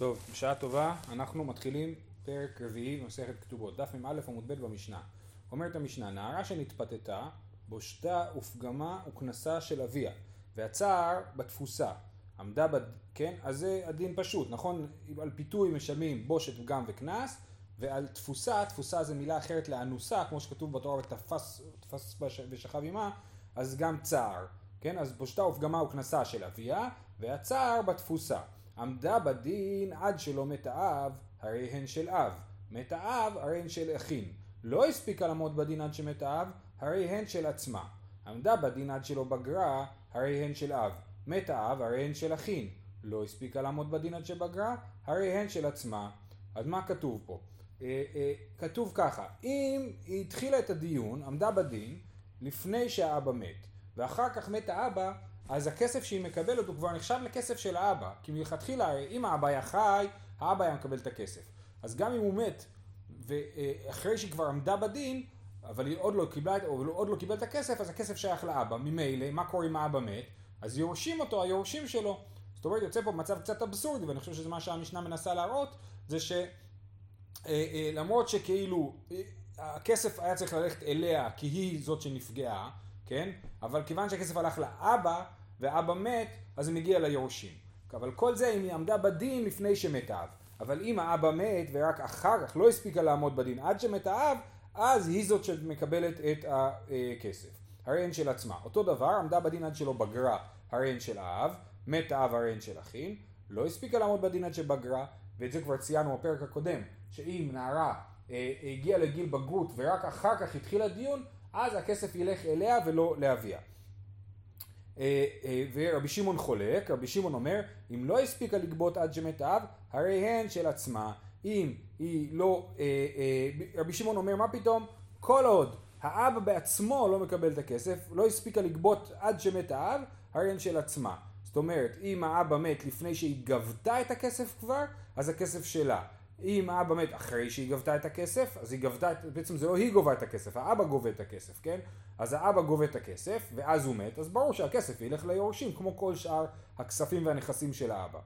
טוב, בשעה טובה, אנחנו מתחילים פרק רביעי במסכת כתובות, דף מ"א עמוד ב' במשנה. אומרת המשנה, נערה שנתפתתה, בושתה ופגמה וכנסה של אביה, והצער בתפוסה. עמדה, בד... כן? אז זה הדין פשוט, נכון? על פיתוי משלמים בושת, פגם וקנס, ועל תפוסה, תפוסה זה מילה אחרת לאנוסה, כמו שכתוב בתורה ותפס ושכב עמה, אז גם צער, כן? אז בושתה ופגמה וכנסה של אביה, והצער בתפוסה. עמדה בדין עד שלא מת האב, הרי הן של אב. מת האב, הרי הן של אחין. לא הספיקה לעמוד בדין עד שמת האב, הרי הן של עצמה. עמדה בדין עד שלא בגרה, הרי הן של אב. מת האב, הרי הן של אחין. לא הספיקה לעמוד בדין עד שבגרה, הרי הן של עצמה. אז מה כתוב פה? אה, אה, כתוב ככה, אם היא התחילה את הדיון, עמדה בדין, לפני שהאבא מת, ואחר כך מת האבא, אז הכסף שהיא מקבלת הוא כבר נחשב לכסף של האבא, כי מלכתחילה אם האבא היה חי, האבא היה מקבל את הכסף. אז גם אם הוא מת, ואחרי שהיא כבר עמדה בדין, אבל היא עוד לא קיבלה, או עוד לא קיבל את הכסף, אז הכסף שייך לאבא. ממילא, מה קורה אם האבא מת? אז יורשים אותו, היורשים שלו. זאת אומרת, יוצא פה מצב קצת אבסורדי, ואני חושב שזה מה שהמשנה מנסה להראות, זה שלמרות אה, אה, שכאילו אה, הכסף היה צריך ללכת אליה, כי היא זאת שנפגעה, כן? אבל כיוון שהכסף הלך לאבא, ואבא מת, אז זה מגיע ליורשים. אבל כל זה אם היא עמדה בדין לפני שמת האב. אבל אם האבא מת ורק אחר כך לא הספיקה לעמוד בדין עד שמת האב, אז היא זאת שמקבלת את הכסף. הרי הן של עצמה. אותו דבר, עמדה בדין עד שלא בגרה, הרי הן של האב, מת האב הרי הן של אחים, לא הספיקה לעמוד בדין עד שבגרה, ואת זה כבר ציינו בפרק הקודם, שאם נערה אה, הגיעה לגיל בגרות ורק אחר כך התחיל הדיון, אז הכסף ילך אליה ולא לאביה. אה, אה, ורבי שמעון חולק, רבי שמעון אומר, אם לא הספיקה לגבות עד שמת האב, הרי הן של עצמה. אם היא לא, אה, רבי שמעון אומר, מה פתאום? כל עוד האב בעצמו לא מקבל את הכסף, לא הספיקה לגבות עד שמת האב, הרי הן של עצמה. זאת אומרת, אם האבא מת לפני שהיא גבתה את הכסף כבר, אז הכסף שלה. אם האבא מת אחרי שהיא גבתה את הכסף, אז היא גבתה, בעצם זה לא היא גובה את הכסף, האבא גובה את הכסף, כן? אז האבא גובה את הכסף, ואז הוא מת, אז ברור שהכסף ילך ליורשים, כמו כל שאר הכספים והנכסים של האבא.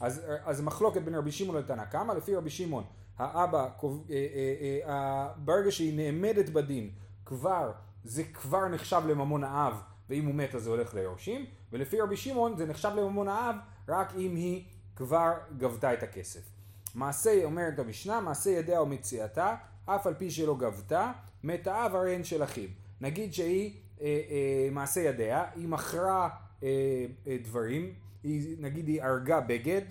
אז, אז מחלוקת בין רבי שמעון לתנא קמא, לפי רבי שמעון, האבא, אה, אה, אה, ברגע שהיא נעמדת בדין, כבר, זה כבר נחשב לממון האב, ואם הוא מת אז זה הולך ליורשים, ולפי רבי שמעון זה נחשב לממון האב רק אם היא כבר גבתה את הכסף. מעשה, אומרת המשנה, מעשה ידיה ומציאתה, אף על פי שלא גבתה, מת האב הרי הן של אחיו. נגיד שהיא אה, אה, מעשה ידיה, היא מכרה אה, אה, דברים, היא, נגיד היא הרגה בגד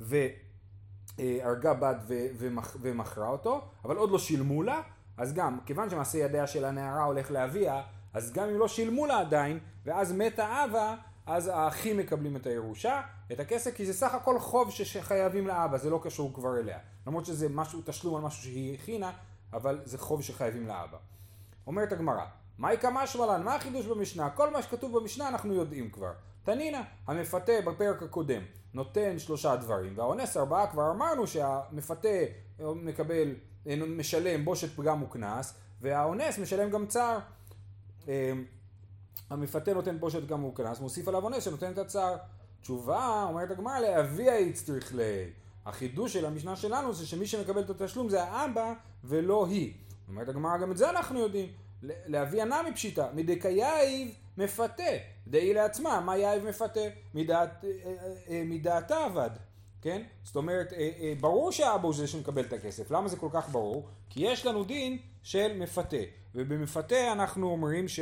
והרגה בד ו, ומכ, ומכרה אותו, אבל עוד לא שילמו לה, אז גם, כיוון שמעשה ידיה של הנערה הולך לאביה, אז גם אם לא שילמו לה עדיין, ואז מתה האבא, אז האחים מקבלים את הירושה, את הכסף, כי זה סך הכל חוב שחייבים לאבא, זה לא קשור כבר אליה. למרות שזה משהו, תשלום על משהו שהיא הכינה, אבל זה חוב שחייבים לאבא. אומרת הגמרא, מהי כמה שמלן? מה החידוש במשנה? כל מה שכתוב במשנה אנחנו יודעים כבר. תנינא, המפתה בפרק הקודם נותן שלושה דברים, והאונס ארבעה כבר אמרנו שהמפתה מקבל, משלם בושת פגם וקנס, והאונס משלם גם צער. המפתה נותן בושת גם וקנס, מוסיף עליו אונס שנותן את הצער. תשובה, אומרת הגמרא, לאביה יצטריך ל... החידוש של המשנה שלנו זה שמי שמקבל את התשלום זה האבא ולא היא. אומרת הגמרא, גם את זה אנחנו יודעים. לאביה נמי פשיטא, מדקייב מפתה, דאי לעצמה, מה יאיב מפתה? מדעת, אה, אה, אה, מדעתה עבד, כן? זאת אומרת, ברור שהאבא הוא זה שמקבל את הכסף. למה זה כל כך ברור? כי יש לנו דין של מפתה, ובמפתה אנחנו אומרים ש...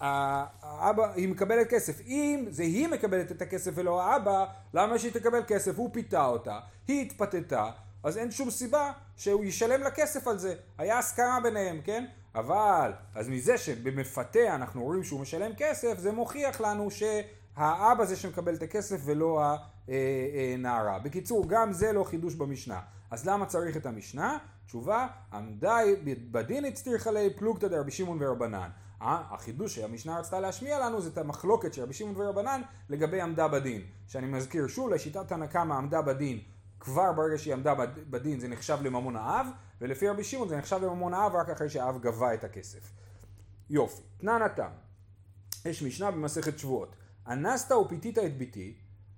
האבא, היא מקבלת כסף. אם זה היא מקבלת את הכסף ולא האבא, למה שהיא תקבל כסף? הוא פיתה אותה, היא התפתתה, אז אין שום סיבה שהוא ישלם לה כסף על זה. היה הסכמה ביניהם, כן? אבל, אז מזה שבמפתה אנחנו רואים שהוא משלם כסף, זה מוכיח לנו שהאבא זה שמקבל את הכסף ולא הנערה. בקיצור, גם זה לא חידוש במשנה. אז למה צריך את המשנה? תשובה, עמדה בדין הצטריך עלי פלוגתא דרבי שמעון ורבנן. החידוש שהמשנה רצתה להשמיע לנו זה את המחלוקת של רבי שמעון ורבנן לגבי עמדה בדין. שאני מזכיר שוב, לשיטת הנקמה עמדה בדין, כבר ברגע שהיא עמדה בדין זה נחשב לממון האב, ולפי רבי שמעון זה נחשב לממון האב רק אחרי שהאב גבה את הכסף. יופי, תנא נתם. יש משנה במסכת שבועות. אנסת ופיתית את ביתי,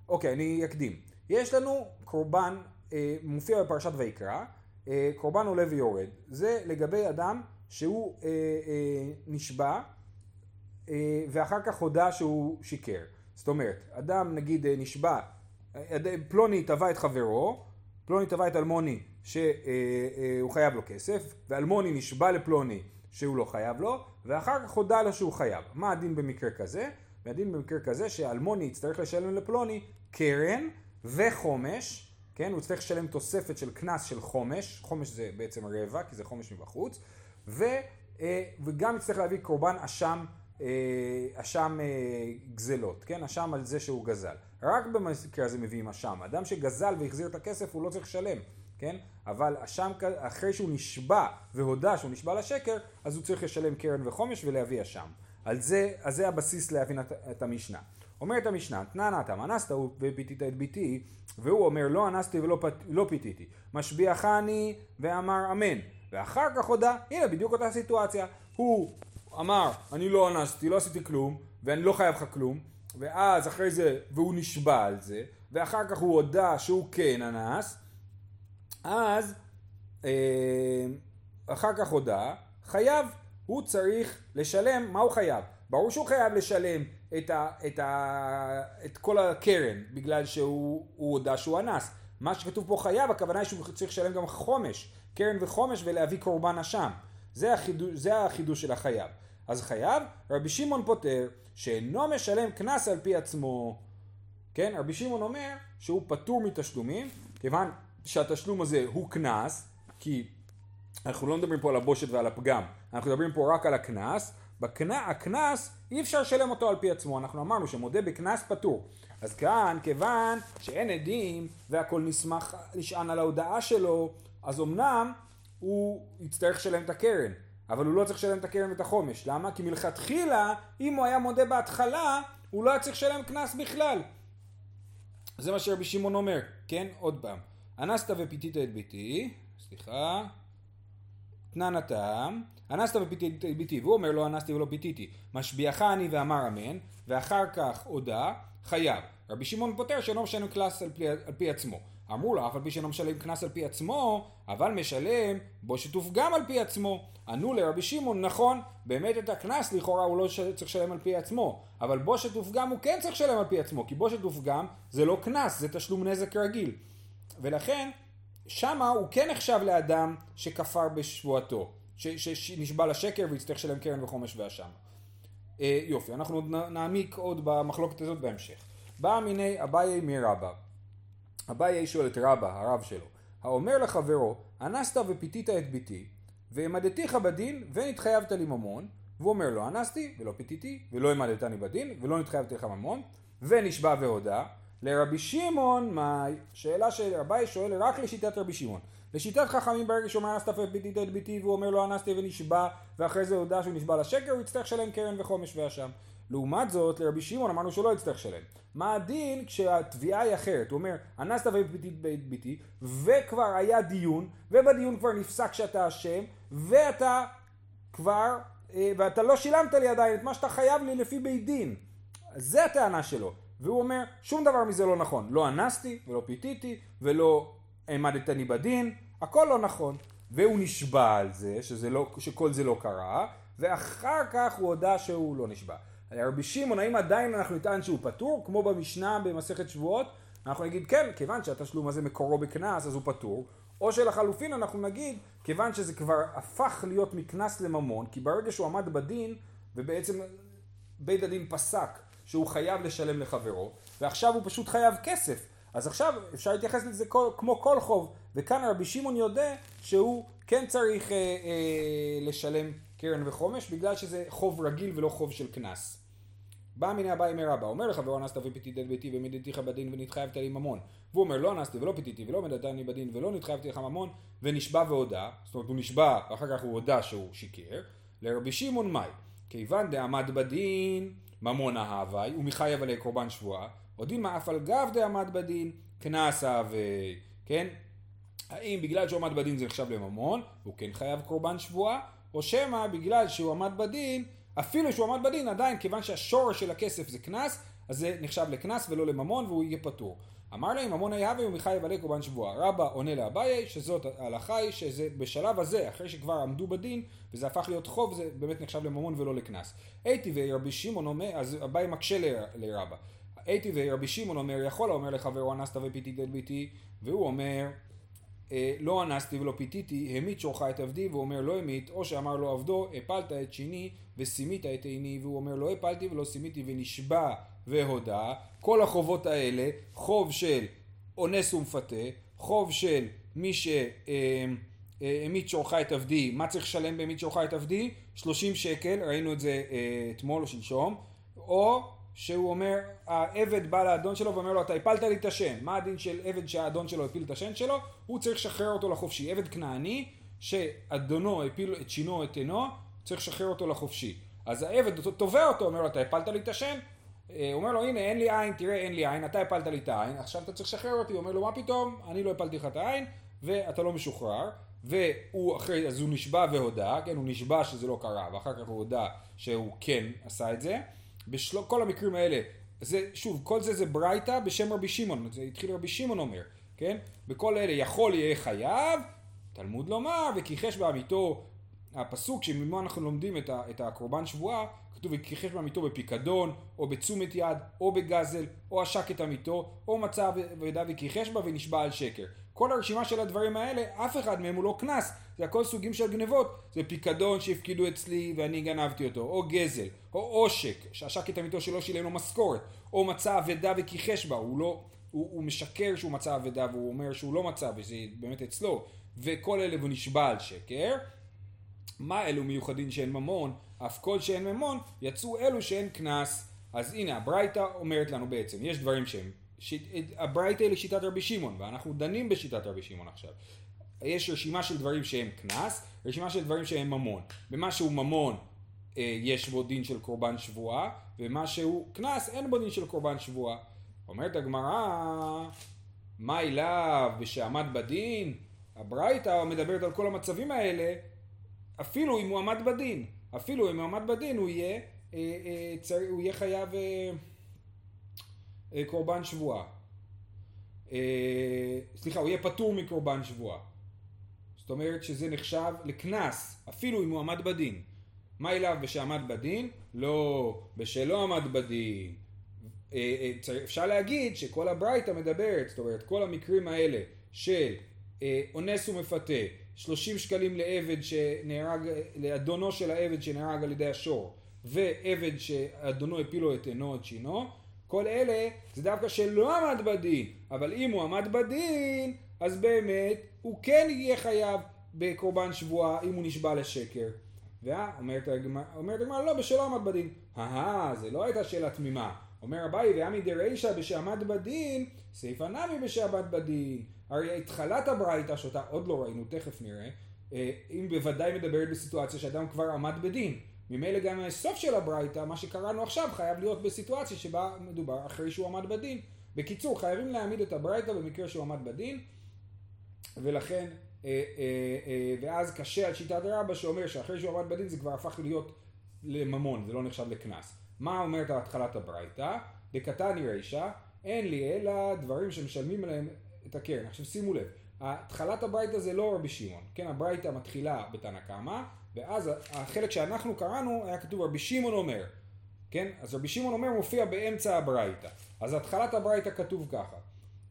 אוקיי, אני אקדים. יש לנו קורבן, אה, מופיע בפרשת ויקרא, אה, קורבן עולה ויורד. זה לגבי אדם שהוא אה, אה, נשבע אה, ואחר כך הודה שהוא שיקר. זאת אומרת, אדם נגיד אה, נשבע, אה, פלוני תבע את חברו, פלוני תבע את אלמוני שהוא חייב לו כסף, ואלמוני נשבע לפלוני שהוא לא חייב לו, ואחר כך הודה לו שהוא חייב. מה הדין במקרה כזה? והדין במקרה כזה שאלמוני יצטרך לשלם לפלוני קרן וחומש, כן? הוא יצטרך לשלם תוספת של קנס של חומש, חומש זה בעצם רבע, כי זה חומש מבחוץ, ו, וגם יצטרך להביא קורבן אשם אה, אשם אה, גזלות, כן? אשם על זה שהוא גזל. רק במקרה הזה מביאים אשם. אדם שגזל והחזיר את הכסף הוא לא צריך לשלם, כן? אבל אשם, אחרי שהוא נשבע והודה שהוא נשבע לשקר, אז הוא צריך לשלם קרן וחומש ולהביא אשם. על זה, אז זה הבסיס להבין את, את המשנה. אומרת המשנה, תנא נתם, אנסת ופיתית את ביתי, והוא אומר לא אנסתי ולא פת, לא פיתיתי. משביעכני ואמר אמן. ואחר כך הודה, הנה בדיוק אותה סיטואציה. הוא אמר, אני לא אנסתי, לא עשיתי כלום, ואני לא חייב לך כלום, ואז אחרי זה, והוא נשבע על זה, ואחר כך הוא הודה שהוא כן אנס, אז אה, אחר כך הודה, חייב, הוא צריך לשלם, מה הוא חייב? ברור שהוא חייב לשלם את, ה, את, ה, את כל הקרן, בגלל שהוא הודה שהוא אנס. מה שכתוב פה חייב, הכוונה היא שהוא צריך לשלם גם חומש, קרן וחומש ולהביא קורבן אשם. זה זה החידוש של החייב. אז חייב, רבי שמעון פוטר, שאינו משלם קנס על פי עצמו. כן, רבי שמעון אומר שהוא פטור מתשלומים, כיוון שהתשלום הזה הוא קנס, כי אנחנו לא מדברים פה על הבושת ועל הפגם, אנחנו מדברים פה רק על הקנס, הקנס אי אפשר לשלם אותו על פי עצמו, אנחנו אמרנו שמודה בקנס פטור. אז כאן, כיוון שאין עדים והכל נסמך, נשען על ההודעה שלו, אז אמנם הוא יצטרך לשלם את הקרן, אבל הוא לא צריך לשלם את הקרן ואת החומש. למה? כי מלכתחילה, אם הוא היה מודה בהתחלה, הוא לא היה צריך לשלם קנס בכלל. זה מה שרבי שמעון אומר, כן? עוד פעם. אנסת ופיתית את ביתי, סליחה, תנן הטעם, אנסת ופיתית את ביתי, והוא אומר לא אנסתי ולא פיתיתי, משביעך אני ואמר אמן, ואחר כך הודה, חייב. רבי שמעון פותר שאינו משלם קנס על, על פי עצמו. אמרו לו, אף על פי שאינו משלם קנס על פי עצמו, אבל משלם בו שטוף גם על פי עצמו. ענו לרבי שמעון, נכון, באמת את הקנס לכאורה הוא לא צריך לשלם על פי עצמו, אבל בו שטוף גם הוא כן צריך לשלם על פי עצמו, כי בו שטוף גם זה לא קנס, זה תשלום נזק רגיל. ולכן, שמה הוא כן נחשב לאדם שכפר בשבועתו, שנשבע לשקר ויצטרך לשלם קרן וחומש ואשם. אה, יופי, אנחנו נעמיק עוד במחלוקת הזאת בהמשך. בא מיני אביי מרבא. אביי שואל את רבא, הרב שלו, האומר לחברו, אנסת ופיתית את ביתי, והעמדתיך בדין ונתחייבת לי ממון, והוא אומר לא אנסתי ולא פיתיתי ולא העמדתני בדין ולא נתחייבתי לך ממון, ונשבע והודה. לרבי שמעון מאי, שאלה שרבי שואל רק לשיטת רבי שמעון. לשיטת חכמים ברגע שהוא אומר אנסת ופיתית את ביתי והוא אומר לא אנסתי ונשבע ואחרי זה הודה שהוא נשבע לשקר הוא יצטרך לשלם קרן וחומש ואשם. לעומת זאת, לרבי שמעון אמרנו שלא יצטרך לשלם. מה הדין כשהתביעה היא אחרת? הוא אומר, אנסת וביתי בית ביתי, וכבר היה דיון, ובדיון כבר נפסק שאתה אשם, ואתה כבר, אה, ואתה לא שילמת לי עדיין את מה שאתה חייב לי לפי בית דין. זה הטענה שלו. והוא אומר, שום דבר מזה לא נכון. לא אנסתי, ולא פיתיתי, ולא העמדתני בדין, הכל לא נכון. והוא נשבע על זה, לא, שכל זה לא קרה, ואחר כך הוא הודה שהוא לא נשבע. רבי שמעון, האם עדיין אנחנו נטען שהוא פטור, כמו במשנה במסכת שבועות? אנחנו נגיד כן, כיוון שהתשלום הזה מקורו בקנס אז הוא פטור, או שלחלופין אנחנו נגיד, כיוון שזה כבר הפך להיות מקנס לממון, כי ברגע שהוא עמד בדין, ובעצם בית הדין פסק שהוא חייב לשלם לחברו, ועכשיו הוא פשוט חייב כסף. אז עכשיו אפשר להתייחס לזה כל, כמו כל חוב, וכאן רבי שמעון יודע שהוא כן צריך אה, אה, לשלם קרן וחומש, בגלל שזה חוב רגיל ולא חוב של קנס. בא מיני הבא ימי רבא, אומר לך ולא אנסת ופיתית את ביתי ומדיתיך בדין ונתחייבת לי ממון. והוא אומר לא אנסתי ולא פיתיתי ולא מדתני בדין ולא נתחייבתי לך ממון ונשבע והודה, זאת אומרת הוא נשבע ואחר כך הוא הודה שהוא שיקר, לרבי שמעון מאי, כיוון דעמד בדין ממון ההווי ומחייב עלי קורבן שבועה, הודין מה אף על גב דעמד בדין קנס ההווי, כן? האם בגלל שהוא עמד בדין זה נחשב לממון, הוא כן חייב קורבן שבועה, או שמא בגלל שהוא עמד בדין, אפילו שהוא עמד בדין, עדיין כיוון שהשורש של הכסף זה קנס, אז זה נחשב לקנס ולא לממון והוא יהיה פטור. אמר להם ממון היהווה ומיכאי יבלה קורבן שבועה. רבא עונה לאביי שזאת ההלכה היא שזה בשלב הזה, אחרי שכבר עמדו בדין, וזה הפך להיות חוב, זה באמת נחשב לממון ולא לקנס. הייתי ורבי שמעון אומר, אז אביי מקשה לרבא. הייתי ורבי שמעון אומר, יכול אומר לחברו אנסת ופיתית את ביתי, והוא אומר, לא אנסתי ולא פיתיתי, המית שורך את עבדי, והוא אומר לא המית, או שאמר לו עבדו, הפלת את שיני וסימית את עיני, והוא אומר לא הפלתי ולא סימיתי ונשבע והודה, כל החובות האלה, חוב של אונס ומפתה, חוב של מי שהמית אה, אה, שורך את עבדי, מה צריך לשלם בהמית שורך את עבדי? 30 שקל, ראינו את זה אתמול או שלשום, או שהוא אומר, העבד בא לאדון שלו ואומר לו, אתה הפלת לי את השן. מה הדין של עבד שהאדון שלו הפיל את השן שלו? הוא צריך לשחרר אותו לחופשי. עבד כנעני, שאדונו הפיל את שינו את עינו, צריך לשחרר אותו לחופשי. אז העבד תובע אותו, אומר לו, אתה הפלת לי את השן? אה, אומר לו, הנה, אין לי עין, תראה, אין לי עין, אתה הפלת לי את העין, עכשיו אתה צריך לשחרר אותי. הוא אומר לו, מה פתאום? אני לא הפלתי לך את העין, ואתה לא משוחרר. והוא אחרי, אז הוא נשבע והודה, כן, הוא נשבע שזה לא קרה, ואחר כך הוא הודה שהוא כן עשה את זה. בכל המקרים האלה, זה, שוב, כל זה זה ברייתא בשם רבי שמעון, זה התחיל רבי שמעון אומר, כן? בכל אלה יכול יהיה חייב, תלמוד לומר, וכיחש בעמיתו, הפסוק שממנו אנחנו לומדים את, ה, את הקורבן שבועה, כתוב וכיחש בעמיתו בפיקדון, או בתשומת יד, או בגזל, או עשק את עמיתו, או מצא וידע וכיחש בה ונשבע על שקר. כל הרשימה של הדברים האלה, אף אחד מהם הוא לא קנס, זה הכל סוגים של גנבות, זה פיקדון שהפקידו אצלי ואני גנבתי אותו, או גזל, או עושק, שעשק את עמיתו שלא שילם לו משכורת, או מצא אבדה וכיחש בה, הוא לא, הוא, הוא משקר שהוא מצא אבדה והוא אומר שהוא לא מצא וזה באמת אצלו, וכל אלה הוא נשבע על שקר. מה אלו מיוחדים שאין ממון? אף כל שאין ממון, יצאו אלו שאין קנס. אז הנה הברייתא אומרת לנו בעצם, יש דברים שהם הברייתא היא לשיטת רבי שמעון, ואנחנו דנים בשיטת רבי שמעון עכשיו. יש רשימה של דברים שהם קנס, רשימה של דברים שהם ממון. במה שהוא ממון אה, יש בו דין של קורבן שבועה, ומה שהוא קנס אין בו דין של קורבן שבועה. אומרת הגמרא, מה אליו ושעמד בדין? הברייתא מדברת על כל המצבים האלה, אפילו אם הוא עמד בדין. אפילו אם הוא עמד בדין הוא יהיה, אה, אה, הוא יהיה חייב... אה, קורבן שבועה. אה, סליחה, הוא יהיה פטור מקורבן שבועה. זאת אומרת שזה נחשב לקנס, אפילו אם הוא עמד בדין. מה אליו בשעמד בדין? לא, בשלא עמד בדין. אה, אפשר להגיד שכל הברייתא מדברת, זאת אומרת כל המקרים האלה של אונס ומפתה, 30 שקלים לעבד שנהרג, לאדונו של העבד שנהרג על ידי השור, ועבד שאדונו הפילו את עינו את שינו, כל אלה זה דווקא שלא עמד בדין, אבל אם הוא עמד בדין, אז באמת הוא כן יהיה חייב בקורבן שבועה אם הוא נשבע לשקר. ואומרת הגמרא, לא, בשלא עמד בדין. אהה, זה לא הייתה שאלה תמימה. אומר אביי, ועמי דרישא בשעמד בדין, סעיפא נמי בשעמד בדין. הרי התחלת הברייתא, שאותה עוד לא ראינו, תכף נראה, אה, אם בוודאי מדברת בסיטואציה שאדם כבר עמד בדין. ממילא גם הסוף של הברייתא, מה שקראנו עכשיו, חייב להיות בסיטואציה שבה מדובר אחרי שהוא עמד בדין. בקיצור, חייבים להעמיד את הברייתא במקרה שהוא עמד בדין, ולכן, אה, אה, אה, ואז קשה על שיטת רבא שאומר שאחרי שהוא עמד בדין זה כבר הפך להיות לממון, זה לא נחשב לקנס. מה אומרת התחלת הברייתא? דקתני רישא, אין לי אלא דברים שמשלמים עליהם את הקרן. עכשיו שימו לב, התחלת הברייתא זה לא רבי שמעון, כן, הברייתא מתחילה בתנא קמא, ואז החלק שאנחנו קראנו היה כתוב רבי שמעון אומר, כן? אז רבי שמעון אומר מופיע באמצע הברייתא. אז התחלת הברייתא כתוב ככה: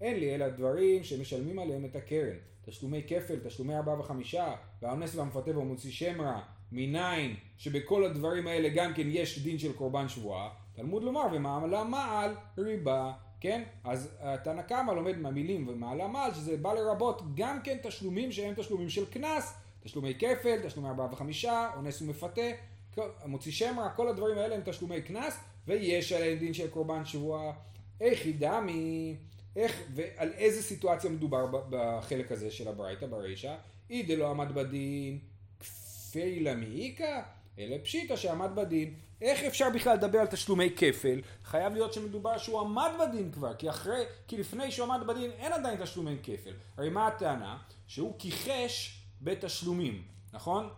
אין לי אלא דברים שמשלמים עליהם את הקרן, תשלומי כפל, תשלומי ארבעה וחמישה, והאונס והמפתה והמוציא שם רע, מניין שבכל הדברים האלה גם כן יש דין של קורבן שבועה, תלמוד לומר ומעלה מעל ריבה, כן? אז תנא קמא לומד מהמילים ומעלה מעל שזה בא לרבות גם כן תשלומים שהם תשלומים של קנס תשלומי כפל, תשלומי ארבעה וחמישה, אונס ומפתה, מוציא שם רע, כל הדברים האלה הם תשלומי קנס, ויש עליהם דין של קורבן שבוע. איך ידעמי, איך ועל איזה סיטואציה מדובר בחלק הזה של הברייתא ברישא? אי דלא עמד בדין כפי למאיקה, אלא פשיטא שעמד בדין. איך אפשר בכלל לדבר על תשלומי כפל? חייב להיות שמדובר שהוא עמד בדין כבר, כי אחרי, כי לפני שהוא עמד בדין אין עדיין תשלומי כפל. הרי מה הטענה? שהוא כיחש בתשלומים, נכון?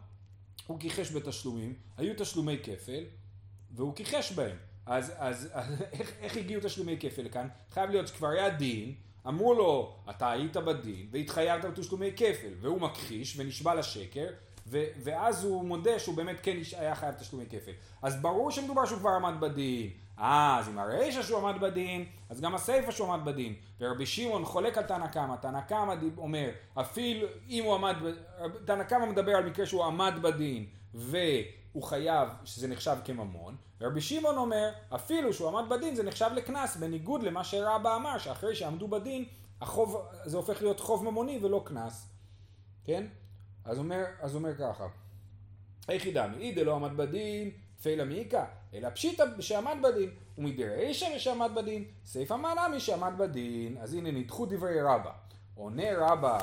הוא כיחש בתשלומים, היו תשלומי כפל, והוא כיחש בהם. אז, אז, אז איך, איך הגיעו תשלומי כפל לכאן? חייב להיות שכבר היה דין, אמרו לו, אתה היית בדין והתחייבת בתשלומי כפל, והוא מכחיש ונשבע לשקר, ו- ואז הוא מודה שהוא באמת כן היה חייב תשלומי כפל. אז ברור שמדובר שהוא כבר עמד בדין. אה, אז אם הרישא שהוא עמד בדין, אז גם הסיפא שהוא עמד בדין. ורבי שמעון חולק על תנא קמא, תנא קמא אומר, אפילו אם הוא עמד, תנא קמא מדבר על מקרה שהוא עמד בדין, והוא חייב, שזה נחשב כממון, ורבי שמעון אומר, אפילו שהוא עמד בדין זה נחשב לקנס, בניגוד למה שרבא אמר, שאחרי שעמדו בדין, החוב, זה הופך להיות חוב ממוני ולא קנס, כן? אז אומר, אז אומר ככה, היחידה מאי דלא עמד בדין, פיילה מאיכא, אלא פשיטא שעמד בדין, ומדרישא ושעמד בדין, סיפא מעלה מי שעמד בדין. אז הנה נדחו דברי רבא. עונה רבא,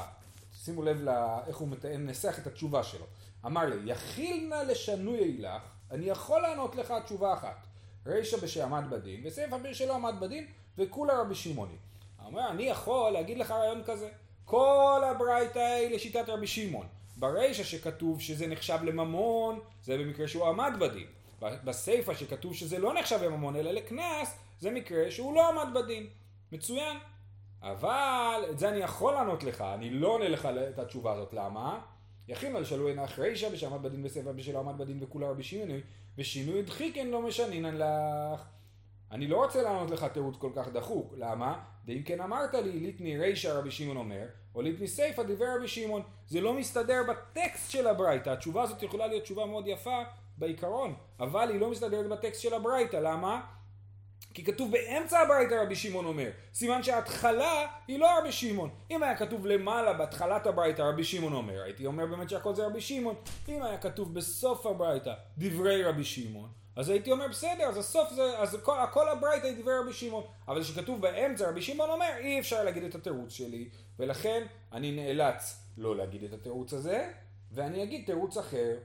שימו לב לה, איך הוא מנסח את התשובה שלו. אמר לי, יכיל נא לשנוי לך, אני יכול לענות לך תשובה אחת. רישא בשעמד בדין, וסיפא בשלא עמד בדין, וכולה רבי שמעוני. אומר, אני יכול להגיד לך רעיון כזה. כל הברייתא היא לשיטת רבי שמעון. ברישא שכתוב שזה נחשב לממון, זה במקרה שהוא עמד בדין. בסיפא שכתוב שזה לא נחשב לממון אלא לקנס, זה מקרה שהוא לא עמד בדין. מצוין. אבל את זה אני יכול לענות לך, אני לא עונה לך את התשובה הזאת, למה? יכין על שלו עינך רישא ושעמד בדין בסיפא בשלא עמד בדין וכולה רבי שמעוני ושינוי דחיקן לא משנינן לך. אני לא רוצה לענות לך תירוץ כל כך דחוק, למה? ואם כן אמרת לי, ליטני רישא רבי שמעון אומר, או ליטני סיפא דיבר רבי שמעון, זה לא מסתדר בטקסט של הברייתא, התשובה הזאת יכולה להיות תשובה מאוד יפה בעיקרון, אבל היא לא מסתדרת בטקסט של הברייתא, למה? כי כתוב באמצע הברייתא רבי שמעון אומר, סימן שההתחלה היא לא רבי שמעון. אם היה כתוב למעלה בהתחלת הברייתא רבי שמעון אומר, הייתי אומר באמת שהכל זה רבי שמעון. אם היה כתוב בסוף הברייתא דברי רבי שמעון, אז הייתי אומר בסדר, אז הסוף זה, אז כל, הכל הברייתא היא דברי רבי שמעון. אבל כשכתוב באמצע רבי שמעון אומר, אי אפשר להגיד את התירוץ שלי, ולכן אני נאלץ לא להגיד את התירוץ הזה, ואני אגיד תירוץ אחר.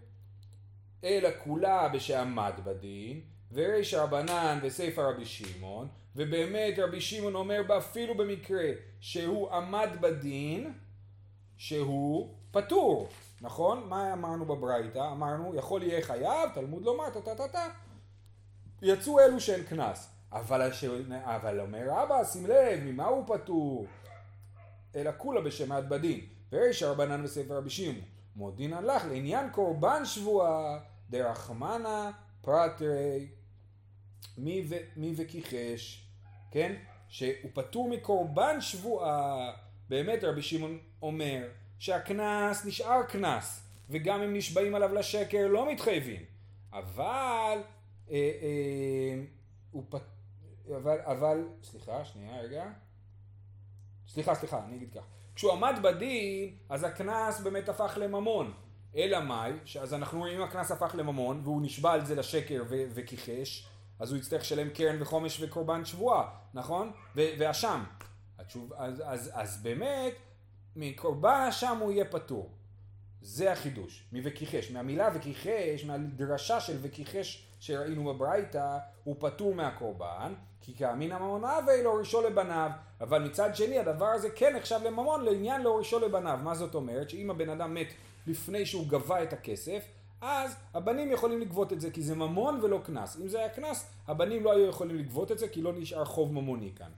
אלא כולה בשעמד בדין, וריש רבנן וסיפא רבי שמעון, ובאמת רבי שמעון אומר אפילו במקרה שהוא עמד בדין, שהוא פטור, נכון? מה אמרנו בברייתא? אמרנו יכול יהיה חייב, תלמוד לומר טה טה טה טה. יצאו אלו שאין קנס. אבל, הש... אבל אומר רבא, שים לב, ממה הוא פטור? אלא כולה בשמעת בדין. וריש רבנן וספר רבי שמעון. מודינן לך לעניין קורבן שבועה דרחמנה פרטרי מי, וכיחש, כן? שהוא פטור מקורבן שבועה. באמת רבי שמעון אומר שהקנס נשאר קנס, וגם אם נשבעים עליו לשקר לא מתחייבים. אבל, אה, אה, הוא פ... אבל, אבל, סליחה, שנייה רגע. סליחה, סליחה, אני אגיד כך. כשהוא עמד בדין, אז הקנס באמת הפך לממון. אלא מאי, שאז אנחנו רואים אם הקנס הפך לממון, והוא נשבע על זה לשקר ו- וכיחש, אז הוא יצטרך לשלם קרן וחומש וקורבן שבועה, נכון? ואשם. התשוב, אז, אז, אז באמת, מקורבן אשם הוא יהיה פטור. זה החידוש, מ"וכיחש". מהמילה וכיחש, מהדרשה של וכיחש שראינו בברייתא, הוא פטור מהקורבן, כי כאמין הממונה ולהורישו לבניו. אבל מצד שני, הדבר הזה כן נחשב לממון לעניין להורישו לבניו. מה זאת אומרת? שאם הבן אדם מת לפני שהוא גבה את הכסף, אז הבנים יכולים לגבות את זה כי זה ממון ולא קנס. אם זה היה קנס, הבנים לא היו יכולים לגבות את זה כי לא נשאר חוב ממוני כאן.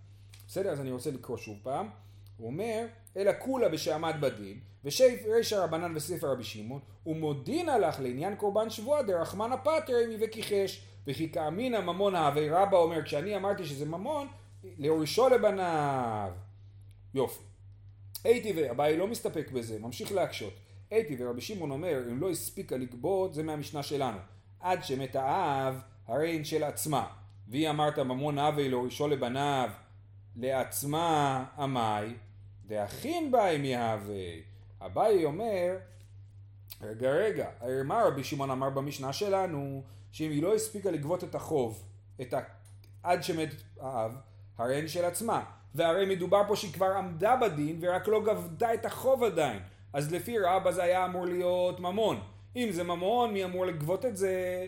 בסדר? אז אני רוצה לקרוא שוב פעם. הוא אומר, אלא כולה בשעמד בדין, ושרישא רבנן וספר רבי שמעון, ומודין הלך לעניין קורבן שבועה דרחמנא פטרי וכיחש, וכי כאמינא ממון האבי רבא אומר, כשאני אמרתי שזה ממון, להורישו לבניו. יופי. הייתי ואביי לא מסתפק בזה, ממשיך להקשות. הייתי ורבי שמעון אומר, אם לא הספיקה לגבות, זה מהמשנה שלנו. עד שמת האב, הרי הן של עצמה. והיא אמרת ממון אבי להורישו לבניו, לעצמה עמי, דאחין באי מהווה. אביי אומר, רגע רגע, מה רבי שמעון אמר במשנה שלנו, שאם היא לא הספיקה לגבות את החוב, את ה... עד שמת האב, הרי הן של עצמה. והרי מדובר פה שהיא כבר עמדה בדין ורק לא גבתה את החוב עדיין. אז לפי רבא זה היה אמור להיות ממון. אם זה ממון, מי אמור לגבות את זה?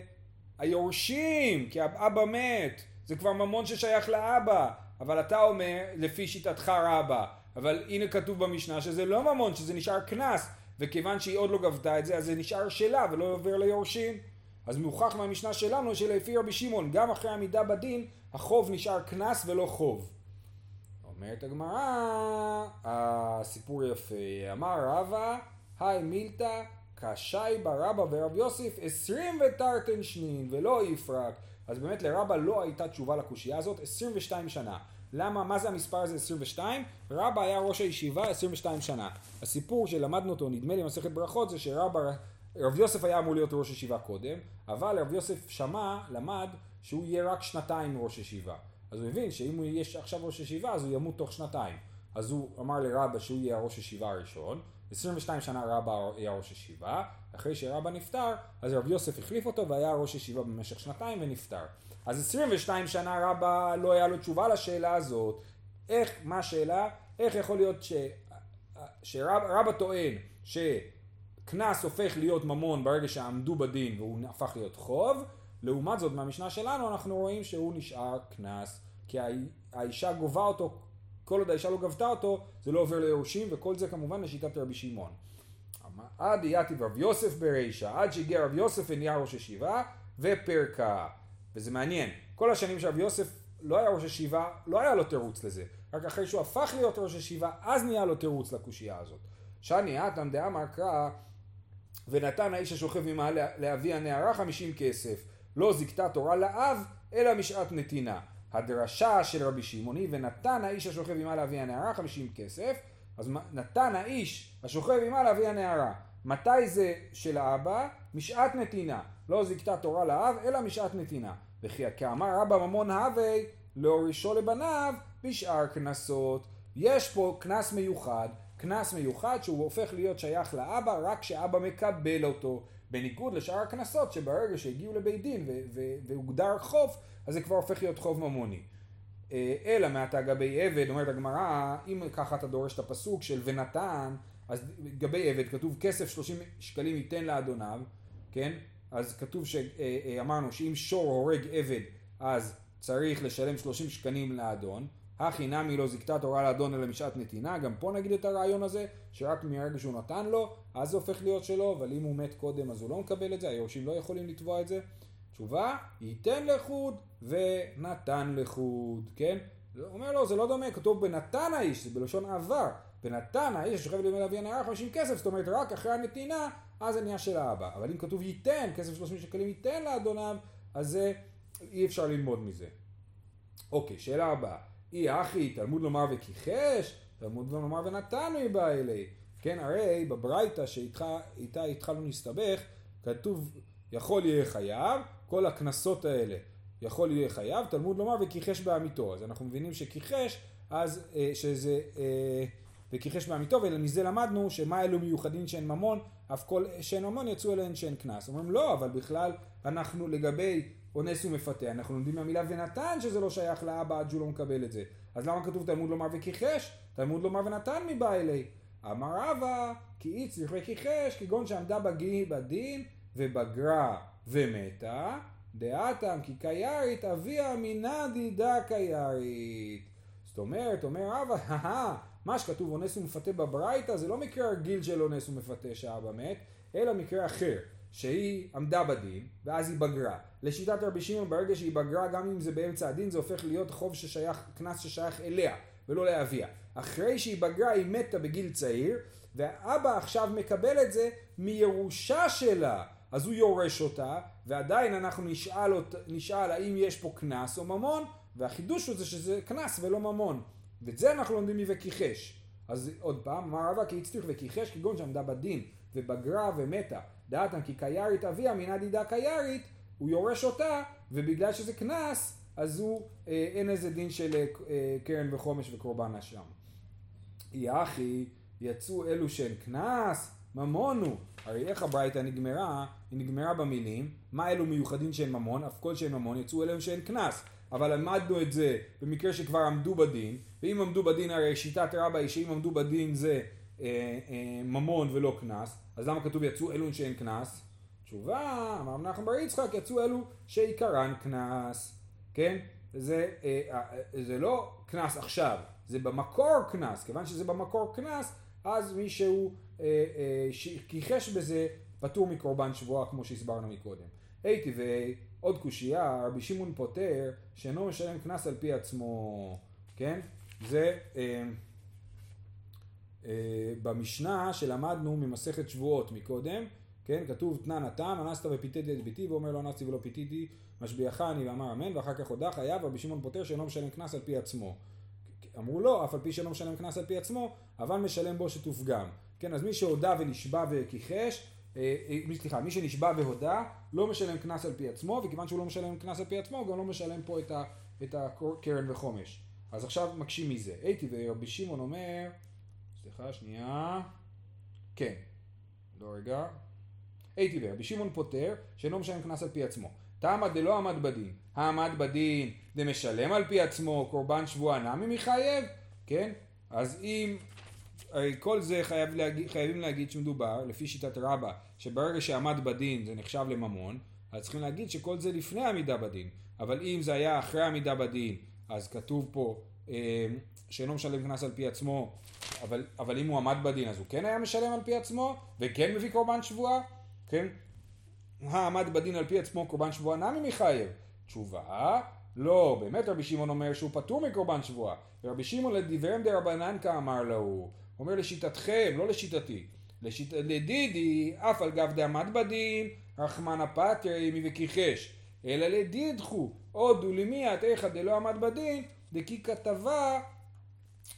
היורשים, כי האבא מת. זה כבר ממון ששייך לאבא. אבל אתה אומר, לפי שיטתך רבא, אבל הנה כתוב במשנה שזה לא ממון, שזה נשאר קנס, וכיוון שהיא עוד לא גבתה את זה, אז זה נשאר שלה ולא עובר ליורשים. אז מוכח מהמשנה שלנו שלפי רבי שמעון, גם אחרי עמידה בדין, החוב נשאר קנס ולא חוב. אומרת הגמרא, הסיפור יפה, אמר רבא, היי מילתא, קשי ברבא ורב יוסף עשרים ותרתן שנין ולא יפרק. אז באמת לרבא לא הייתה תשובה לקושייה הזאת 22 שנה. למה, מה זה המספר הזה 22? רבא היה ראש הישיבה 22 שנה. הסיפור שלמדנו אותו, נדמה לי במסכת ברכות, זה שרבא, רב יוסף היה אמור להיות ראש ישיבה קודם, אבל רב יוסף שמע, למד, שהוא יהיה רק שנתיים ראש ישיבה. אז הוא הבין שאם הוא יהיה עכשיו ראש ישיבה, אז הוא ימות תוך שנתיים. אז הוא אמר לרבא שהוא יהיה ראש ישיבה הראשון, 22 שנה רבא היה ראש ישיבה, אחרי שרבא נפטר, אז רב יוסף החליף אותו והיה ראש ישיבה במשך שנתיים ונפטר. אז 22 שנה רבא לא היה לו תשובה לשאלה הזאת. איך, מה השאלה? איך יכול להיות ש... שרבא טוען שקנס הופך להיות ממון ברגע שעמדו בדין והוא הפך להיות חוב, לעומת זאת מהמשנה שלנו אנחנו רואים שהוא נשאר קנס, כי האישה גובה אותו, כל עוד האישה לא גבתה אותו, זה לא עובר ליורשים, וכל זה כמובן לשיטת רבי שמעון. עד יתיב רב יוסף ברישא, עד שהגיע רב יוסף ונהיה ראש ישיבה, ופרקה. וזה מעניין, כל השנים שרב יוסף לא היה ראש ישיבה, לא היה לו תירוץ לזה. רק אחרי שהוא הפך להיות ראש ישיבה, אז נהיה לו תירוץ לקושייה הזאת. שאני אטם דאמר קרא, ונתן האיש השוכב ממעל לאבי הנערה חמישים כסף. לא זיכתה תורה לאב, אלא משעת נתינה. הדרשה של רבי שמעוני, ונתן האיש השוכב ממעל לאבי הנערה חמישים כסף. אז נתן האיש השוכב ממעל לאבי הנערה. מתי זה של האבא? משעת נתינה. לא זיכתה תורה לאב, אלא משעת נתינה. וכי כאמר רבא ממון הווי להורישו לבניו בשאר קנסות. יש פה קנס מיוחד, קנס מיוחד שהוא הופך להיות שייך לאבא רק כשאבא מקבל אותו. בניגוד לשאר הקנסות שברגע שהגיעו לבית דין והוגדר חוב, אז זה כבר הופך להיות חוב ממוני. אה, אלא מעתה גבי עבד, אומרת הגמרא, אם ככה אתה דורש את הפסוק של ונתן, אז גבי עבד כתוב כסף 30 שקלים ייתן לאדוניו, כן? אז כתוב שאמרנו אה, אה, שאם שור הורג עבד אז צריך לשלם 30 שקלים לאדון, הכי נמי לא זיקתה תורה לאדון אלא משעת נתינה, גם פה נגיד את הרעיון הזה, שרק מרגע שהוא נתן לו, אז זה הופך להיות שלו, אבל אם הוא מת קודם אז הוא לא מקבל את זה, היורשים לא יכולים לתבוע את זה. תשובה, ייתן לחוד ונתן לחוד, כן? הוא אומר לו, זה לא דומה, כתוב בנתן האיש, זה בלשון עבר. בנתן האיש ששוכב לימי אבי הנערה 50 כסף, זאת אומרת רק אחרי הנתינה, אז זה נהיה של האבא. אבל אם כתוב ייתן, כסף 30 שקלים ייתן לאדוניו, אז זה אי אפשר ללמוד מזה. אוקיי, שאלה הבאה. אי אחי, תלמוד לומר וכיחש, תלמוד לומר ונתנו בא אלי. כן, הרי בברייתא שאיתה התחלנו להסתבך, כתוב יכול יהיה חייב, כל הקנסות האלה יכול יהיה חייב, תלמוד לומר וכיחש בעמיתו. אז אנחנו מבינים שכיחש, אז אה, שזה, אה, וכיחש בעמיתו, ומזה למדנו שמה אלו מיוחדים שאין ממון, אף כל שאין ממון יצאו אליהן שאין קנס. אומרים לא, אבל בכלל אנחנו לגבי אונס ומפתה, אנחנו לומדים מהמילה ונתן שזה לא שייך לאבא עד שהוא לא מקבל את זה. אז למה כתוב תלמוד לומר וכיחש? תלמוד לומר ונתן מבא אלי. אמר רבא, כי אי צריך וכיחש, כגון שעמדה בגי בדין ובגרה ומתה, דעתם כי קיירית אביה מינא דידה קיירית. זאת אומרת, אומר רבא, מה שכתוב אונס ומפתה בברייתא זה לא מקרה רגיל של אונס ומפתה שאבא מת, אלא מקרה אחר. שהיא עמדה בדין, ואז היא בגרה. לשיטת רבי שמעון, ברגע שהיא בגרה, גם אם זה באמצע הדין, זה הופך להיות חוב ששייך, קנס ששייך אליה, ולא לאביה. אחרי שהיא בגרה, היא מתה בגיל צעיר, והאבא עכשיו מקבל את זה מירושה שלה. אז הוא יורש אותה, ועדיין אנחנו נשאל, אות, נשאל האם יש פה קנס או ממון, והחידוש הוא זה שזה קנס ולא ממון. ואת זה אנחנו לומדים מ"וכיחש". אז עוד פעם, אמר רבא כי הצליח וכיחש כגון שעמדה בדין, ובגרה ומתה. דעתם כי קיירית אביה מינא דידה קיירית, הוא יורש אותה, ובגלל שזה קנס, אז הוא, אה, אין איזה דין של אה, אה קרן וחומש וקורבן אשם. יחי, יצאו אלו שהן קנס, ממון הוא. הרי איך הברייתא נגמרה? היא נגמרה במילים, מה אלו מיוחדים שהן ממון, אף כל שהן ממון, יצאו אליהם שהן קנס. אבל למדנו את זה במקרה שכבר עמדו בדין, ואם עמדו בדין הרי שיטת רבה היא שאם עמדו בדין זה אה, אה, ממון ולא קנס, אז למה כתוב יצאו אלו שאין קנס? תשובה, אמר מנחם בר יצחק, יצאו אלו שעיקרן קנס, כן? זה, אה, אה, זה לא קנס עכשיו, זה במקור קנס, כיוון שזה במקור קנס, אז מי שהוא אה, אה, כיחש בזה פטור מקורבן שבועה כמו שהסברנו מקודם. הייתי ועוד קושייה, רבי שמעון פוטר שאינו משלם קנס על פי עצמו, כן? זה אה, אה, במשנה שלמדנו ממסכת שבועות מקודם, כן, כתוב תנן התם, אנסת ופיתיתי את ביתי, ואומר לא אנסתי ולא פיתיתי, משביעך אני ואמר אמן, ואחר כך הודה חייב רבי שמעון פוטר שאינו משלם קנס על פי עצמו. אמרו לו, אף על פי שאינו משלם קנס על פי עצמו, אבל משלם בו שתופגם. כן, אז מי שהודה ונשבע וכיחש, אה, אה, סליחה, מי שנשבע והודה, לא משלם קנס על פי עצמו, וכיוון שהוא לא משלם קנס על פי עצמו, הוא גם לא משלם פה את הקרן וחומש. אז עכשיו מקשים מזה. הייתי ורבי שמעון אומר, סליחה, שנייה, כן, לא רגע. הייתי ורבי שמעון פוטר, שאינו משלם קנס על פי עצמו. תמה דלא עמד בדין, העמד בדין דמשלם על פי עצמו, קורבן שבועה נמי מחייב, כן? אז אם כל זה חייב להגיד, חייבים להגיד שמדובר, לפי שיטת רבא, שברגע שעמד בדין זה נחשב לממון, אז צריכים להגיד שכל זה לפני עמידה בדין. אבל אם זה היה אחרי עמידה בדין, אז כתוב פה אה, שאינו משלם קנס על פי עצמו, אבל, אבל אם הוא עמד בדין אז הוא כן היה משלם על פי עצמו, וכן מביא קורבן שבועה, כן? העמד בדין על פי עצמו קורבן שבועה נמי מחייב. תשובה, לא, באמת רבי שמעון אומר שהוא פטור מקורבן שבועה. ורבי שמעון לדיברם דרבנן כאמר לו, אומר לשיטתכם, לא לשיטתי. לשיט... לדידי, אף על גב דעמד בדין, רחמנא פטר אימי וכיחש. אלא לדידחו, הודו למיית איכא דלא עמד בדין, דכי כתבה,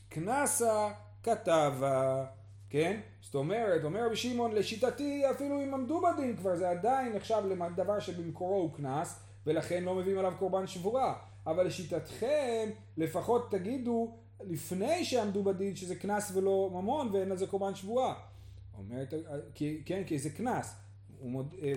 קנסה כתבה. כן? זאת אומרת, אומר רבי שמעון, לשיטתי אפילו אם עמדו בדין כבר, זה עדיין נחשב לדבר שבמקורו הוא קנס, ולכן לא מביאים עליו קורבן שבורה. אבל לשיטתכם, לפחות תגידו לפני שעמדו בדין שזה קנס ולא ממון ואין על זה קורבן שבועה. אומרת, כן, כי זה קנס,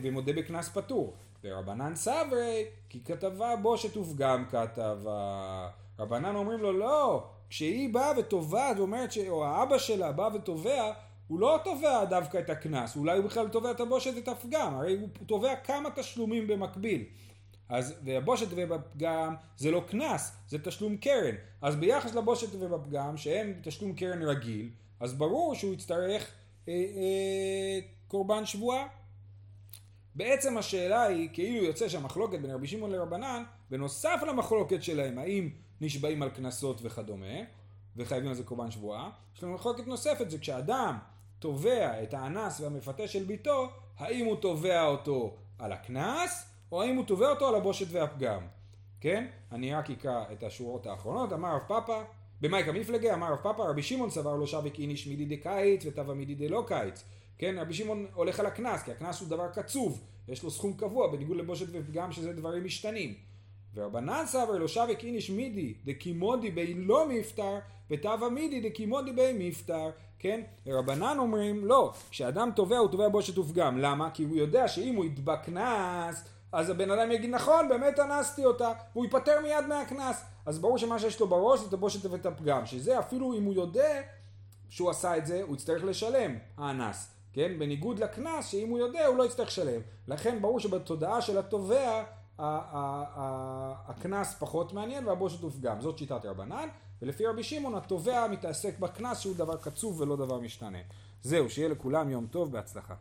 ומודה בקנס פטור. ורבנן סברי, כי כתבה בו שתופגם כתבה. רבנן אומרים לו, לא, כשהיא באה ותובעת ואומרת, או האבא שלה בא ותובע, הוא לא תובע דווקא את הקנס, אולי הוא בכלל תובע את הבושת ואת הפגם, הרי הוא תובע כמה תשלומים במקביל. אז והבושת ובפגם זה לא קנס, זה תשלום קרן. אז ביחס לבושת ובפגם, שהם תשלום קרן רגיל, אז ברור שהוא יצטרך אה, אה, קורבן שבועה. בעצם השאלה היא, כאילו יוצא שהמחלוקת בין רבי שמעון לרבנן, בנוסף למחלוקת שלהם, האם נשבעים על קנסות וכדומה, וחייבים על זה קורבן שבועה, יש לנו מחלוקת נוספת, זה כשאדם תובע את האנס והמפתה של ביתו, האם הוא תובע אותו על הקנס, או האם הוא תובע אותו על הבושת והפגם. כן? אני רק אקרא את השורות האחרונות, אמר רב פאפא, במאי קמיפלגי, אמר רב פפא, רבי שמעון סבר לא שביק איניש מידי דקיץ ותבע מידי דלא קיץ. כן, רבי שמעון הולך על הקנס, כי הקנס הוא דבר קצוב, יש לו סכום קבוע, בניגוד לבושת ופגם שזה דברים משתנים. ורבנן סבר לא שביק איניש מידי דכי מודי ביה לא מיפטר, ותבע מידי דכי מודי ביה מיפטר. כן? רבנן אומרים, לא, כשאדם תובע הוא תובע בושת ופגם. למה? כי הוא יודע שאם הוא יתבע קנס, אז הבן אדם יגיד, נכון, באמת אנסתי אותה, והוא ייפטר מיד מהקנס. אז ברור שמה שיש לו בראש זה את הבושת ואת הפגם, שזה אפילו אם הוא יודע שהוא עשה את זה, הוא יצטרך לשלם, האנס. כן? בניגוד לקנס, שאם הוא יודע, הוא לא יצטרך לשלם. לכן ברור שבתודעה של התובע, הקנס פחות מעניין והבושת הוא פגם. זאת שיטת רבנן, ולפי רבי שמעון התובע מתעסק בקנס שהוא דבר קצוב ולא דבר משתנה. זהו, שיהיה לכולם יום טוב, בהצלחה.